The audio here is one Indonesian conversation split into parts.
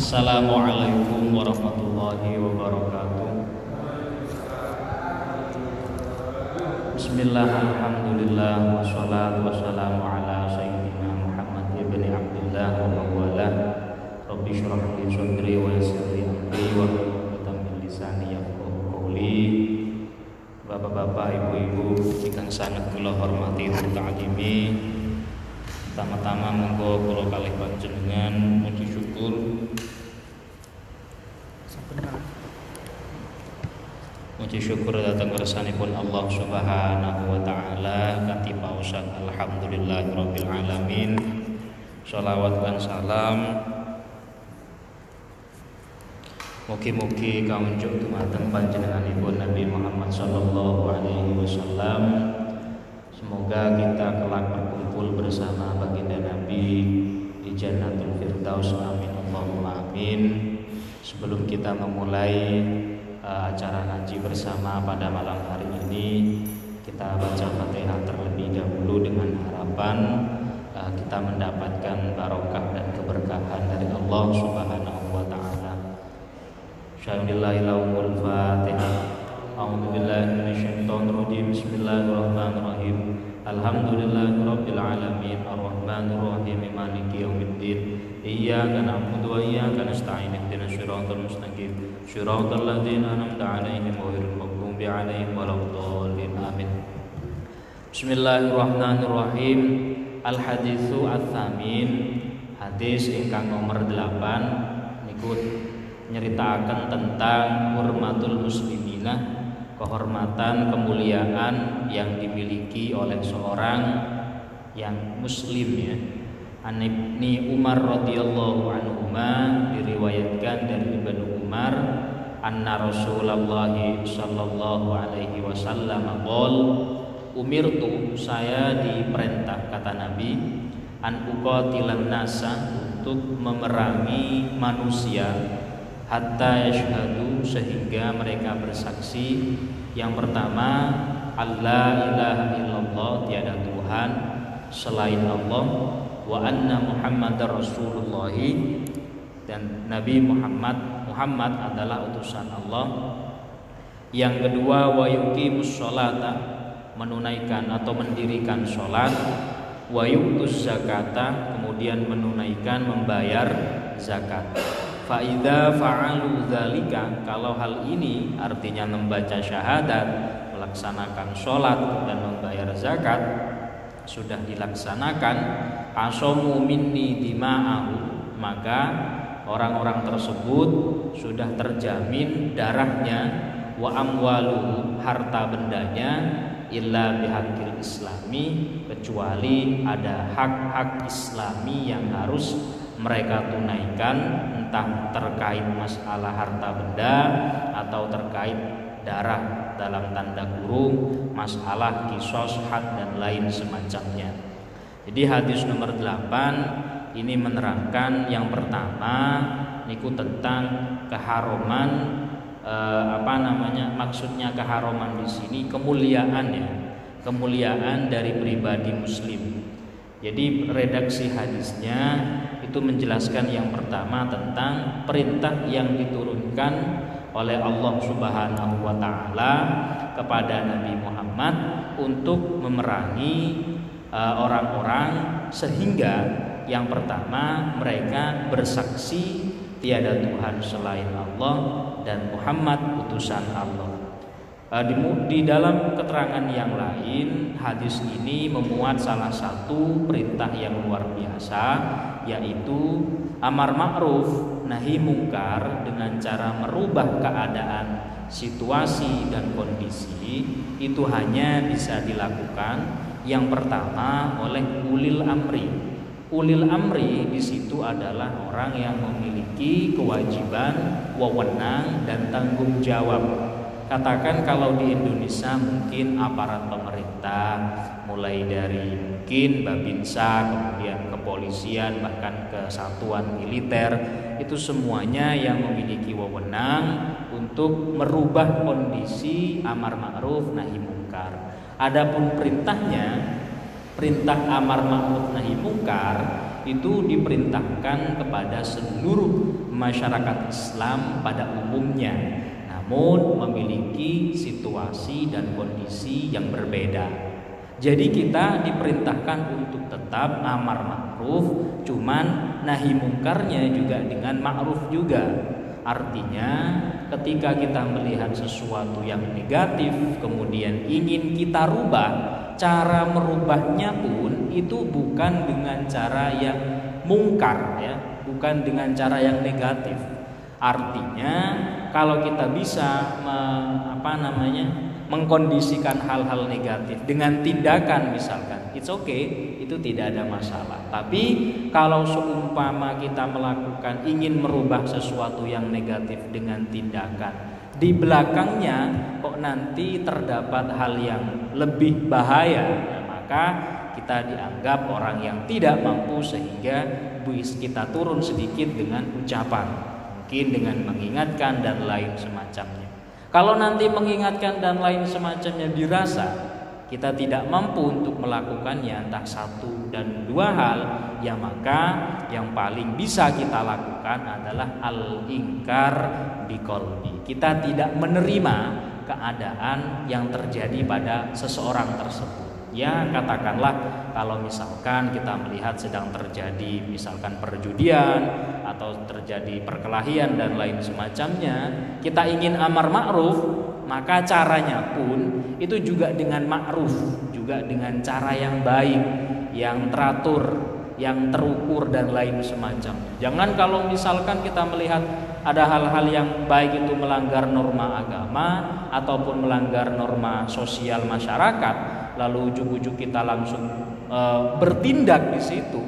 Assalamualaikum warahmatullahi wabarakatuh. Bismillah, Alhamdulillah Wassalatu wassalamu ala Sayyidina Muhammad ibn Abdullah wa wala Rabbi syurah li sadri wa yassir amri wa hlul min lisani yafqahu qawli. Bapak-bapak, ibu-ibu, ingkang sangat kula hormati ta'alimi Pertama-tama monggo kula kalih panjenengan muji syukur Muji syukur datang kersanipun Allah Subhanahu wa taala kanthi pausan alhamdulillahirabbil alamin. Shalawat lan salam Mugi-mugi kaunjuk dumateng panjenenganipun Nabi Muhammad sallallahu alaihi wasallam. Semoga kita kelak berkumpul bersama baginda Nabi di Jannatul Firdaus. Amin Allahumma amin. Sebelum kita memulai uh, acara ngaji bersama pada malam hari ini, kita baca Fatihah terlebih dahulu dengan harapan uh, kita mendapatkan barokah dan keberkahan dari Allah Subhanahu wa taala. Bismillahirrahmanirrahim. Alhamdulillahirabbil alamin arrahmanir rahim maliki yaumiddin. Iyyaka na'budu wa iyyaka nasta'in ihdinas siratal mustaqim. Siratal ladzina an'amta 'alaihim ghairil maghdubi 'alaihim waladdallin. Amin. Bismillahirrahmanirrahim. Al haditsu ats-tsamin. Hadis ingkang nomor 8 niku nyeritakan tentang hurmatul muslimina kehormatan kemuliaan yang dimiliki oleh seorang yang muslim ya. An Ibni Umar radhiyallahu anhu diriwayatkan dari Ibnu Umar anna Rasulullah sallallahu alaihi wasallam qol umirtu saya diperintah kata Nabi an uqatilan nasa untuk memerangi manusia hatta yashhadu sehingga mereka bersaksi. Yang pertama Allah ilaha illallah tiada Tuhan selain Allah. Wa anna Muhammadar Rasulullah dan Nabi Muhammad. Muhammad adalah utusan Allah. Yang kedua wa yuqimus sholata menunaikan atau mendirikan sholat. Wa yu'tuz zakata kemudian menunaikan membayar zakat Faida fa'alu dzalika. Kalau hal ini artinya membaca syahadat, melaksanakan sholat dan membayar zakat sudah dilaksanakan asomu minni dima'ahu maka orang-orang tersebut sudah terjamin darahnya wa amwalu harta bendanya illa bihaqil islami kecuali ada hak-hak islami yang harus mereka tunaikan entah terkait masalah harta benda atau terkait darah dalam tanda kurung masalah kisos had dan lain semacamnya. Jadi hadis nomor 8 ini menerangkan yang pertama niku tentang keharuman eh, apa namanya maksudnya keharuman di sini kemuliaan ya kemuliaan dari pribadi muslim. Jadi redaksi hadisnya itu menjelaskan yang pertama tentang perintah yang diturunkan oleh Allah Subhanahu wa taala kepada Nabi Muhammad untuk memerangi orang-orang uh, sehingga yang pertama mereka bersaksi tiada Tuhan selain Allah dan Muhammad utusan Allah. Uh, di, di dalam keterangan yang lain hadis ini memuat salah satu perintah yang luar biasa yaitu amar ma'ruf nahi mungkar dengan cara merubah keadaan situasi dan kondisi. Itu hanya bisa dilakukan yang pertama oleh ulil amri. Ulil amri di situ adalah orang yang memiliki kewajiban wewenang dan tanggung jawab Katakan kalau di Indonesia mungkin aparat pemerintah mulai dari mungkin Babinsa, kemudian kepolisian bahkan ke satuan militer itu semuanya yang memiliki wewenang untuk merubah kondisi amar ma'ruf nahi mungkar. Adapun perintahnya perintah amar ma'ruf nahi mungkar itu diperintahkan kepada seluruh masyarakat Islam pada umumnya namun memiliki situasi dan kondisi yang berbeda. Jadi kita diperintahkan untuk tetap amar ma'ruf, cuman nahi mungkarnya juga dengan ma'ruf juga. Artinya ketika kita melihat sesuatu yang negatif kemudian ingin kita rubah, cara merubahnya pun itu bukan dengan cara yang mungkar ya, bukan dengan cara yang negatif. Artinya kalau kita bisa me, apa namanya mengkondisikan hal-hal negatif dengan tindakan misalkan it's okay itu tidak ada masalah. Tapi kalau seumpama kita melakukan ingin merubah sesuatu yang negatif dengan tindakan di belakangnya kok nanti terdapat hal yang lebih bahaya nah, maka kita dianggap orang yang tidak mampu sehingga kita turun sedikit dengan ucapan mungkin dengan mengingatkan dan lain semacamnya. Kalau nanti mengingatkan dan lain semacamnya dirasa kita tidak mampu untuk melakukannya entah satu dan dua hal ya maka yang paling bisa kita lakukan adalah al-ingkar biqalbi. Kita tidak menerima keadaan yang terjadi pada seseorang tersebut. Ya katakanlah kalau misalkan kita melihat sedang terjadi misalkan perjudian atau terjadi perkelahian dan lain semacamnya, kita ingin amar ma'ruf, maka caranya pun itu juga dengan ma'ruf, juga dengan cara yang baik, yang teratur, yang terukur dan lain semacam. Jangan kalau misalkan kita melihat ada hal-hal yang baik itu melanggar norma agama ataupun melanggar norma sosial masyarakat, lalu ujuk-ujuk kita langsung e, bertindak di situ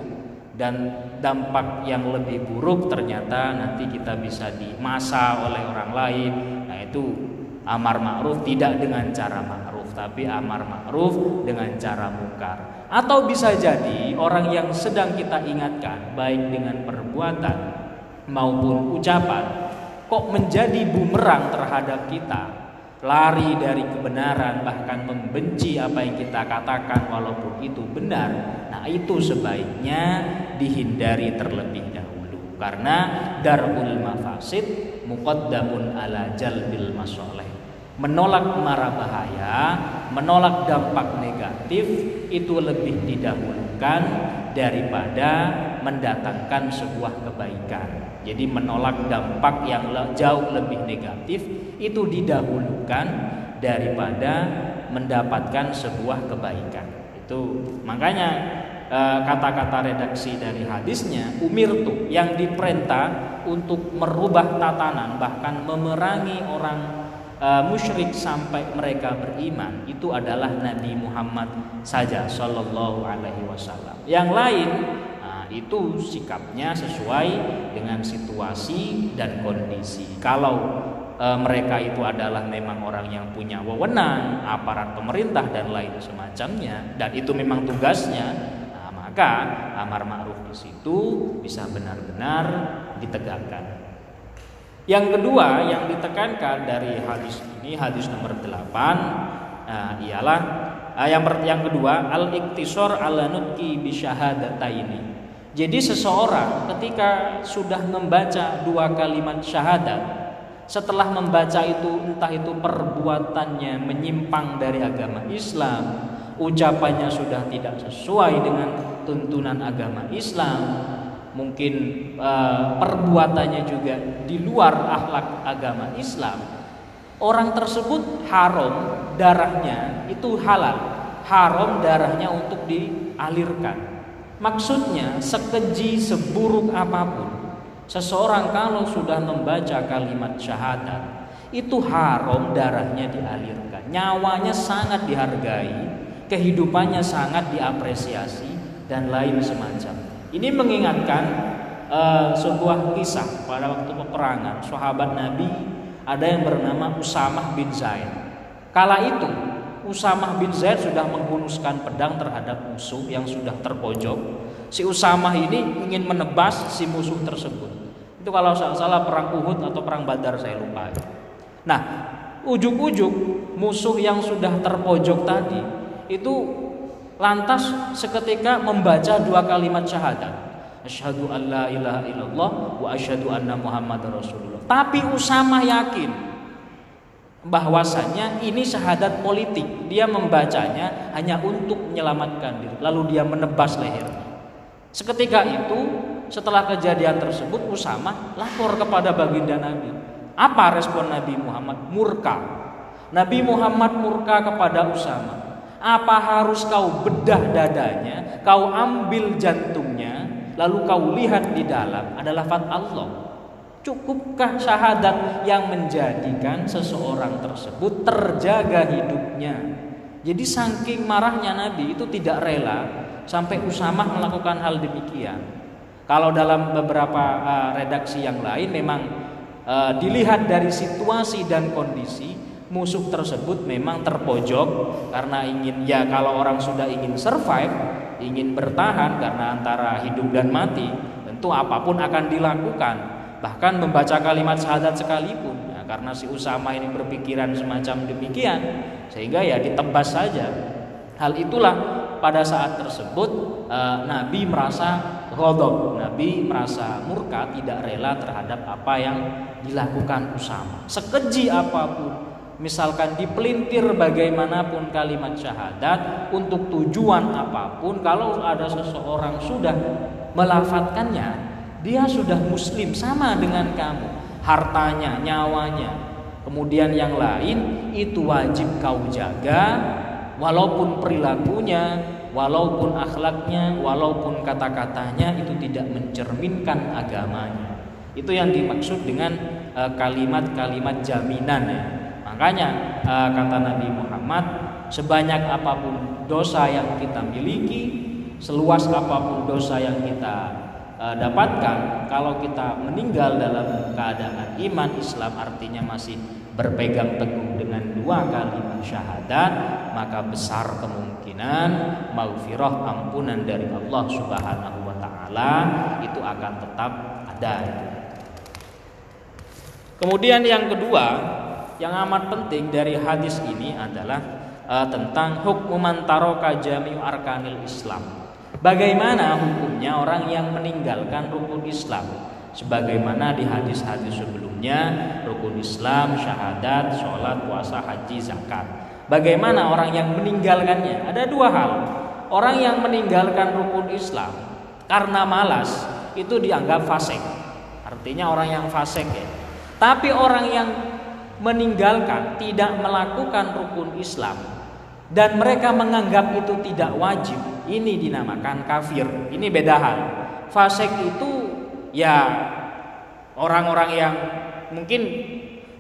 dan dampak yang lebih buruk ternyata nanti kita bisa dimasa oleh orang lain. Nah, itu amar ma'ruf tidak dengan cara ma'ruf tapi amar ma'ruf dengan cara mungkar. Atau bisa jadi orang yang sedang kita ingatkan baik dengan perbuatan maupun ucapan kok menjadi bumerang terhadap kita lari dari kebenaran bahkan membenci apa yang kita katakan walaupun itu benar. Nah itu sebaiknya dihindari terlebih dahulu. Karena darul mafasid muqaddamun ala jalbil masoleh. Menolak mara bahaya menolak dampak negatif itu lebih didahulukan daripada mendatangkan sebuah kebaikan jadi menolak dampak yang jauh lebih negatif itu didahulukan daripada mendapatkan sebuah kebaikan. Itu makanya eh, kata-kata redaksi dari hadisnya umir tuh yang diperintah untuk merubah tatanan bahkan memerangi orang e, musyrik sampai mereka beriman itu adalah Nabi Muhammad saja Shallallahu Alaihi Wasallam. Yang lain itu sikapnya sesuai dengan situasi dan kondisi. Kalau e, mereka itu adalah memang orang yang punya wewenang, aparat pemerintah dan lain semacamnya, dan itu memang tugasnya, nah, maka amar ma'ruf di situ bisa benar-benar ditegakkan. Yang kedua yang ditekankan dari hadis ini hadis nomor 8 nah, ialah uh, yang yang kedua al-iktisor ala nutki bi syahadataini jadi seseorang ketika sudah membaca dua kalimat syahadat setelah membaca itu entah itu perbuatannya menyimpang dari agama Islam, ucapannya sudah tidak sesuai dengan tuntunan agama Islam, mungkin uh, perbuatannya juga di luar akhlak agama Islam. Orang tersebut haram darahnya itu halal, haram darahnya untuk dialirkan. Maksudnya sekeji seburuk apa pun Seseorang kalau sudah membaca kalimat syahadat Itu haram darahnya dialirkan. Nyawanya sangat dihargai Kehidupannya sangat diapresiasi Dan lain semacam. Ini mengingatkan uh, sebuah kisah pada waktu peperangan Sahabat Nabi ada yang bernama Usamah bin Zaid. Kala itu Usamah bin Zaid sudah menghunuskan pedang terhadap musuh yang sudah terpojok. Si Usamah ini ingin menebas si musuh tersebut. Itu kalau salah, salah perang Uhud atau perang Badar saya lupa. Nah, ujuk-ujuk musuh yang sudah terpojok tadi itu lantas seketika membaca dua kalimat syahadat. Asyhadu an la ilaha illallah wa asyhadu anna Muhammad Rasulullah. Tapi Usama yakin bahwasanya ini syahadat politik. Dia membacanya hanya untuk menyelamatkan diri. Lalu dia menebas lehernya. Seketika itu, setelah kejadian tersebut, Usama lapor kepada baginda Nabi. Apa respon Nabi Muhammad? Murka. Nabi Muhammad murka kepada Usama. Apa harus kau bedah dadanya, kau ambil jantungnya, lalu kau lihat di dalam adalah lafaz Allah. Cukupkah syahadat yang menjadikan seseorang tersebut terjaga hidupnya? Jadi saking marahnya Nabi itu tidak rela sampai Usamah melakukan hal demikian. Kalau dalam beberapa uh, redaksi yang lain memang uh, dilihat dari situasi dan kondisi musuh tersebut memang terpojok karena ingin ya kalau orang sudah ingin survive ingin bertahan karena antara hidup dan mati, tentu apa pun akan dilakukan. Bahkan membaca kalimat syahadat sekalipun. Ya, karena si Usama ini berpikiran semacam demikian, sehingga ya ditebas saja. Hal itulah pada saat tersebut eh, Nabi merasa godok, Nabi merasa murka, tidak rela terhadap apa yang dilakukan Usama. Sekeji apa pun misalkan dipelintir bagaimanapun kalimat syahadat untuk tujuan apa pun kalau ada seseorang sudah melafatkannya dia sudah muslim sama dengan kamu. Hartanya nyawanya. Kemudian yang lain itu wajib kau jaga walaupun perilakunya walaupun akhlaknya walaupun kata-katanya itu tidak mencerminkan agamanya. Itu yang dimaksud dengan eh, kalimat-kalimat jaminan ya. Makanya uh, kata Nabi Muhammad, sebanyak apa pun dosa yang kita miliki, seluas apa pun dosa yang kita uh, dapatkan, kalau kita meninggal dalam keadaan iman Islam artinya masih berpegang teguh dengan dua kalimat syahadat, maka besar kemungkinan maghfirah ampunan dari Allah Subhanahu wa taala itu akan tetap ada. Kemudian yang kedua, yang amat penting dari hadis ini adalah uh, tentang hukmuman taroka jami'u arkanil Islam. Bagaimana hukumnya orang yang meninggalkan rukun Islam? Sebagaimana di hadis-hadis sebelumnya, rukun Islam, syahadat, sholat, puasa, haji, zakat. Bagaimana orang yang meninggalkannya? Ada dua hal. Orang yang meninggalkan rukun Islam karena malas itu dianggap fasik. Artinya orang yang fasik ya. Tapi orang yang meninggalkan, tidak melakukan rukun Islam dan mereka menganggap itu tidak wajib, ini dinamakan kafir. Ini beda hal. Fasik itu ya orang-orang yang mungkin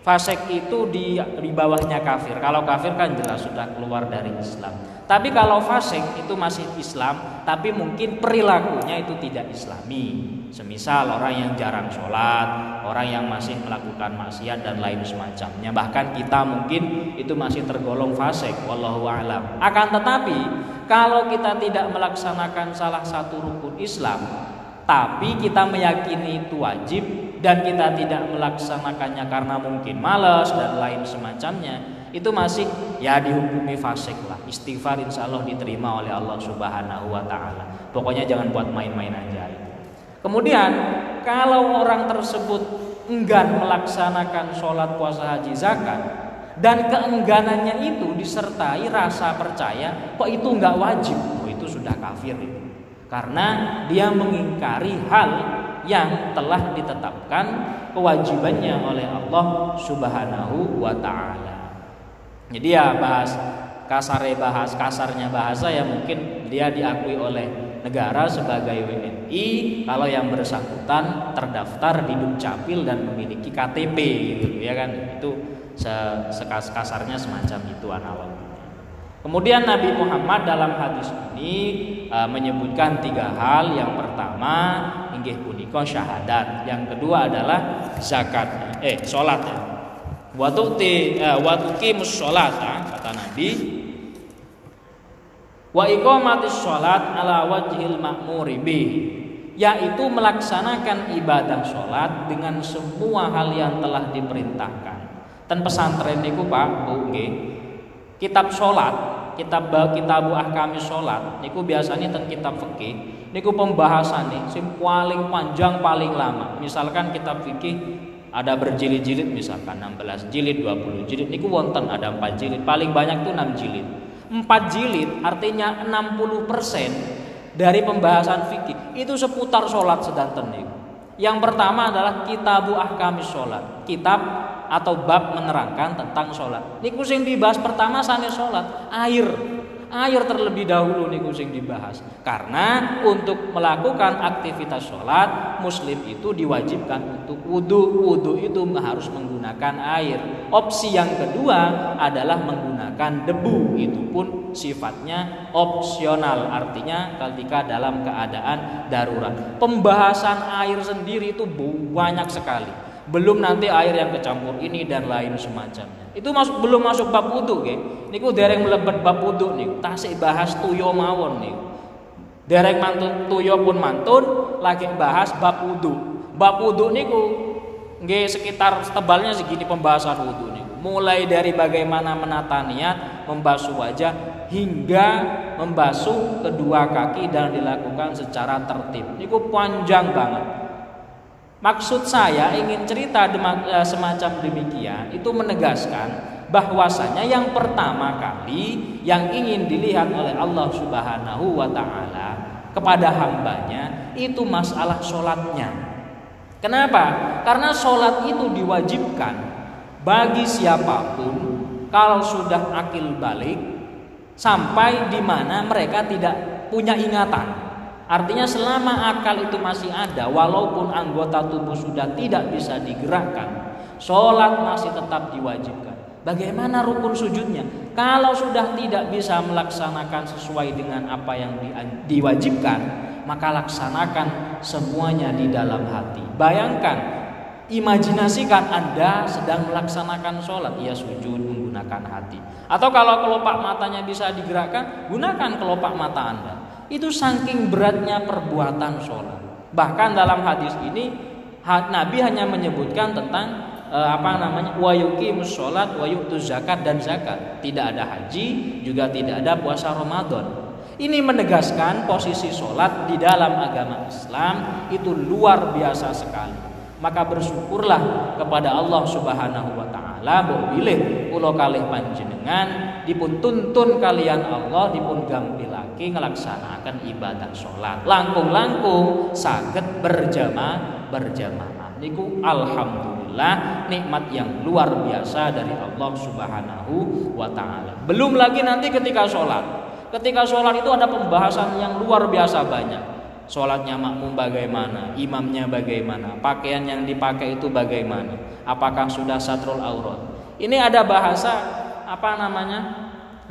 fasik itu di di bawahnya kafir. Kalau kafir kan jelas sudah keluar dari Islam. Tapi kalau fasik itu masih Islam, tapi mungkin perilakunya itu tidak Islami. Semisal orang yang jarang sholat, orang yang masih melakukan maksiat dan lain semacamnya. Bahkan kita mungkin itu masih tergolong fasik, wallahu a'lam. Akan tetapi kalau kita tidak melaksanakan salah satu rukun Islam, tapi kita meyakini itu wajib dan kita tidak melaksanakannya karena mungkin malas dan lain semacamnya, itu masih ya dihukumi fasik lah. Istighfar insya Allah diterima oleh Allah Subhanahu wa taala. Pokoknya jangan buat main-main aja. Kemudian kalau orang tersebut enggan melaksanakan sholat puasa haji zakat dan keengganannya itu disertai rasa percaya kok itu nggak wajib, oh itu sudah kafir itu. Karena dia mengingkari hal yang telah ditetapkan kewajibannya oleh Allah Subhanahu wa taala. Jadi ya bahas kasarnya bahas kasarnya bahasa ya mungkin dia diakui oleh negara sebagai WNI kalau yang bersangkutan terdaftar di Dukcapil dan memiliki KTP gitu ya kan itu sekas kasarnya semacam itu analoginya. Kemudian Nabi Muhammad dalam hadis ini uh, menyebutkan tiga hal. Yang pertama inggih syahadat. Yang kedua adalah zakat. Eh, salat ya. Wa tuqti uh, wa tuqimus kata Nabi wa iqamatis sholat ala wajhil ma'muri bih yaitu melaksanakan ibadah sholat dengan semua hal yang telah diperintahkan dan pesantren niku Pak Bu nggih kitab sholat kitab kitab ahkami sholat niku biasanya tentang kitab fikih niku pembahasan nih sim paling panjang paling lama. Misalkan kitab fikih ada berjilid-jilid misalkan 16 jilid, 20 jilid niku wonten ada 4 jilid. Paling banyak tuh 6 jilid. 4 jilid artinya 60% dari pembahasan fikih itu seputar sholat sedanten niku. Yang pertama adalah kitabu ahkamis sholat. Kitab atau bab menerangkan tentang sholat. Niku sing dibahas pertama sana sholat, air. Air terlebih dahulu niku sing dibahas. Karena untuk melakukan aktivitas sholat, muslim itu diwajibkan untuk wudhu. Wudhu itu harus menggunakan air. Opsi yang kedua adalah menggunakan debu. Itu pun sifatnya opsional. Artinya ketika dalam keadaan darurat. Pembahasan air sendiri itu banyak sekali belum nanti air yang kecampur ini dan lain semacamnya. Itu masuk belum masuk bab wudu nggih. Niku dereng mlebet bab wudu niku. Tasik bahas tuyo mawon niku. Dereng mantun tuyo pun mantun lagi bahas bab wudu. Bab wudu niku nggih sekitar tebalnya segini pembahasan wudu niku. Mulai dari bagaimana menata niat, membasuh wajah hingga membasuh kedua kaki dan dilakukan secara tertib. Niku panjang banget. Maksud saya ingin cerita e, semacam demikian itu menegaskan bahwasanya yang pertama kali yang ingin dilihat oleh Allah Subhanahu wa taala kepada hambanya itu masalah sholatnya. Kenapa? Karena sholat itu diwajibkan bagi siapa pun kalau sudah akil balik sampai di mana mereka tidak punya ingatan. Artinya selama akal itu masih ada walaupun anggota tubuh sudah tidak bisa digerakkan, sholat masih tetap diwajibkan. Bagaimana rukun sujudnya? Kalau sudah tidak bisa melaksanakan sesuai dengan apa yang diwajibkan, maka laksanakan semuanya di dalam hati. Bayangkan, imajinasikan Anda sedang melaksanakan sholat, ia sujud menggunakan hati. Atau kalau kelopak matanya bisa digerakkan, gunakan kelopak mata Anda. Itu saking beratnya perbuatan sholat. Bahkan dalam hadis ini Nabi hanya menyebutkan tentang eh, apa namanya wayuki musolat wayuktu zakat dan zakat. Tidak ada haji, juga tidak ada puasa Ramadan. Ini menegaskan posisi sholat di dalam agama Islam itu luar biasa sekali. Maka bersyukurlah kepada Allah Subhanahu wa taala bahwa bilih kula kalih panjenengan dipun tuntun kalian Allah dipun gampil lagi ngelaksanakan ibadah sholat. Langkung-langkung sakit berjamaah berjamaah. Niku alhamdulillah nikmat yang luar biasa dari Allah Subhanahu wa taala. Belum lagi nanti ketika sholat. Ketika sholat itu ada pembahasan yang luar biasa banyak. Sholatnya makmum bagaimana, imamnya bagaimana, pakaian yang dipakai itu bagaimana, apakah sudah satrul aurat. Ini ada bahasa apa namanya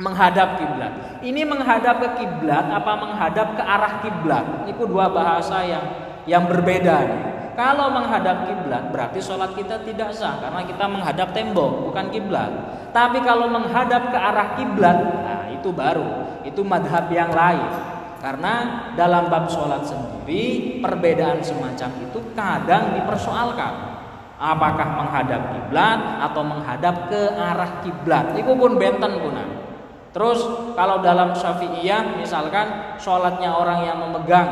menghadap kiblat. Ini menghadap ke kiblat apa menghadap ke arah kiblat? Itu dua bahasa yang yang berbeda. Kalau menghadap kiblat berarti sholat kita tidak sah karena kita menghadap tembok bukan kiblat. Tapi kalau menghadap ke arah kiblat, nah itu baru itu madhab yang lain. Karena dalam bab sholat sendiri perbedaan semacam itu kadang dipersoalkan apakah menghadap kiblat atau menghadap ke arah kiblat? Itu pun benten pun terus kalau dalam syafi'iyah misalkan sholatnya orang yang memegang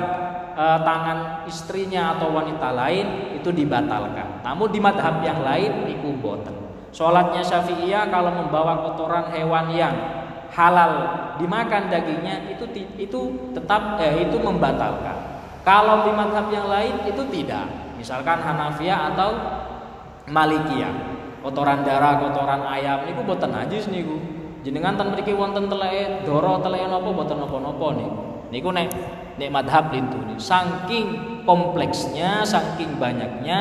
e, tangan istrinya atau wanita lain itu dibatalkan. Namun di madhab yang lain itu boten. Sholatnya syafi'iyah kalau membawa kotoran hewan yang halal dimakan dagingnya itu itu tetap eh, itu membatalkan. Kalau di madhab yang lain itu tidak. Misalkan Hanafiya atau Malikiyah. Kotoran darah, kotoran ayam niku boten najis niku. Jenengan ten mriki wonten teleke doro teleke napa boten napa-napa niku. Niku nek nek madhab lintu nih. Saking kompleksnya, saking banyaknya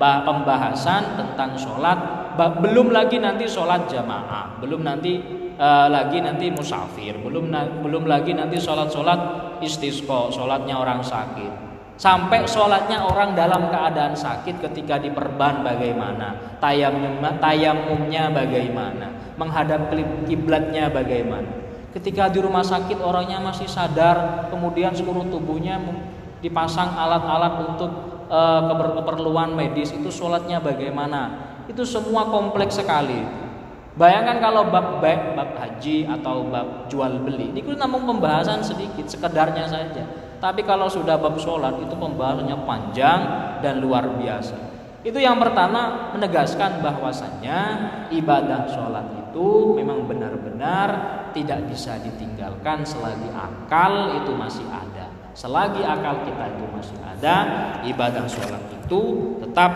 pembahasan tentang sholat belum lagi nanti sholat jamaah belum nanti uh, lagi nanti musafir belum belum lagi nanti sholat sholat istisqo sholatnya orang sakit Sampai sholatnya orang dalam keadaan sakit ketika diperban bagaimana, tayamumnya, tayamumnya bagaimana, menghadap kiblatnya bagaimana. Ketika di rumah sakit orangnya masih sadar, kemudian seluruh tubuhnya dipasang alat-alat untuk e, keperluan medis, itu sholatnya bagaimana? Itu semua kompleks sekali. Bayangkan kalau bab bab, bab haji atau bab jual beli, ini namun pembahasan sedikit, sekedarnya saja Tapi kalau sudah bab sholat itu pembahasannya panjang dan luar biasa. Itu yang pertama menegaskan bahwasannya ibadah sholat itu memang benar-benar tidak bisa ditinggalkan selagi akal itu masih ada. Selagi akal kita itu masih ada, ibadah sholat itu tetap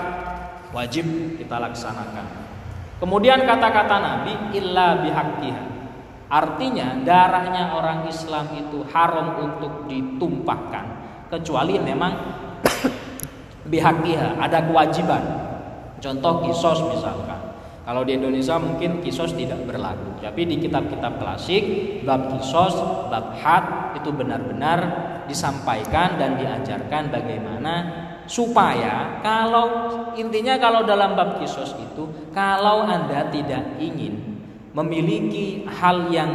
wajib kita laksanakan. Kemudian kata-kata Nabi illa bihaqqiha. Artinya darahnya orang Islam itu haram untuk ditumpahkan. Kecuali memang bihakiha ada kewajiban. Contoh kisos misalkan. Kalau di Indonesia mungkin kisos tidak berlaku. Tapi di kitab-kitab klasik bab kisos bab had itu benar-benar disampaikan dan diajarkan bagaimana supaya kalau intinya kalau dalam bab kisos itu kalau anda tidak ingin memiliki hal yang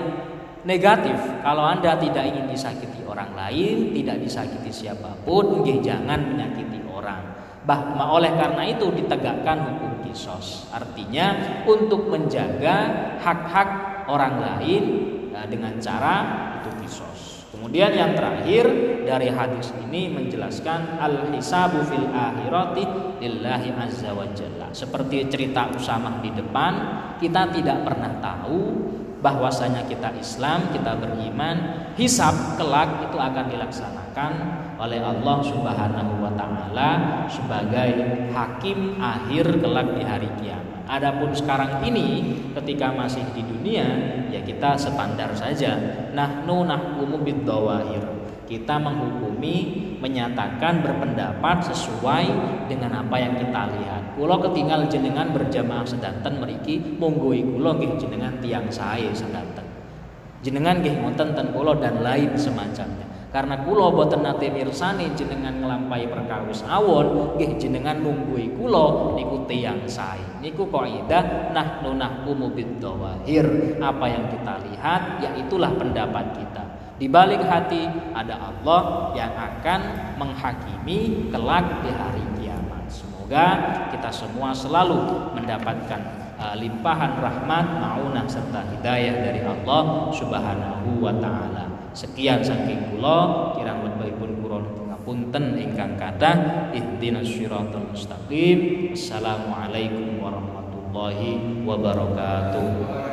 negatif kalau anda tidak ingin disakiti orang lain tidak disakiti siapa pun jangan menyakiti orang. Bah, oleh karena itu ditegakkan hukum kisos. Artinya untuk menjaga hak-hak orang lain nah, dengan cara. Kemudian yang terakhir dari hadis ini menjelaskan al-hisabu fil akhirati lillahi azza wa jalla. Seperti cerita Usamah di depan, kita tidak pernah tahu bahwasanya kita Islam, kita beriman, hisab kelak itu akan dilaksanakan oleh Allah Subhanahu wa taala sebagai hakim akhir kelak di hari kiamat. Adapun sekarang ini ketika masih di dunia ya kita standar saja. Nahnu nahkumu bid-dawahir. Kita menghukumi, menyatakan berpendapat sesuai dengan apa yang kita lihat. Kulo ketinggal jenengan berjamaah sedanten meriki monggoi kulo nggih jenengan tiang sae sedanten. Jenengan nggih wonten ten kulo dan lain semacamnya karena kulo boten nate mirsani jenengan ngelampai perkawis awon nggih jenengan nunggui kulo niku tiyang sae. Niku kaidah nahnu nahkumu bidawahir apa yang kita lihat ya itulah pendapat kita. Di balik hati ada Allah yang akan menghakimi kelak di hari kiamat. Semoga kita semua selalu mendapatkan uh, limpahan rahmat maunah serta hidayah dari Allah Subhanahu wa taala Sekian saking kula kirang lebihipun kula ngapunten ingkang kathah ihdinas siratal mustaqim. Assalamualaikum warahmatullahi wabarakatuh.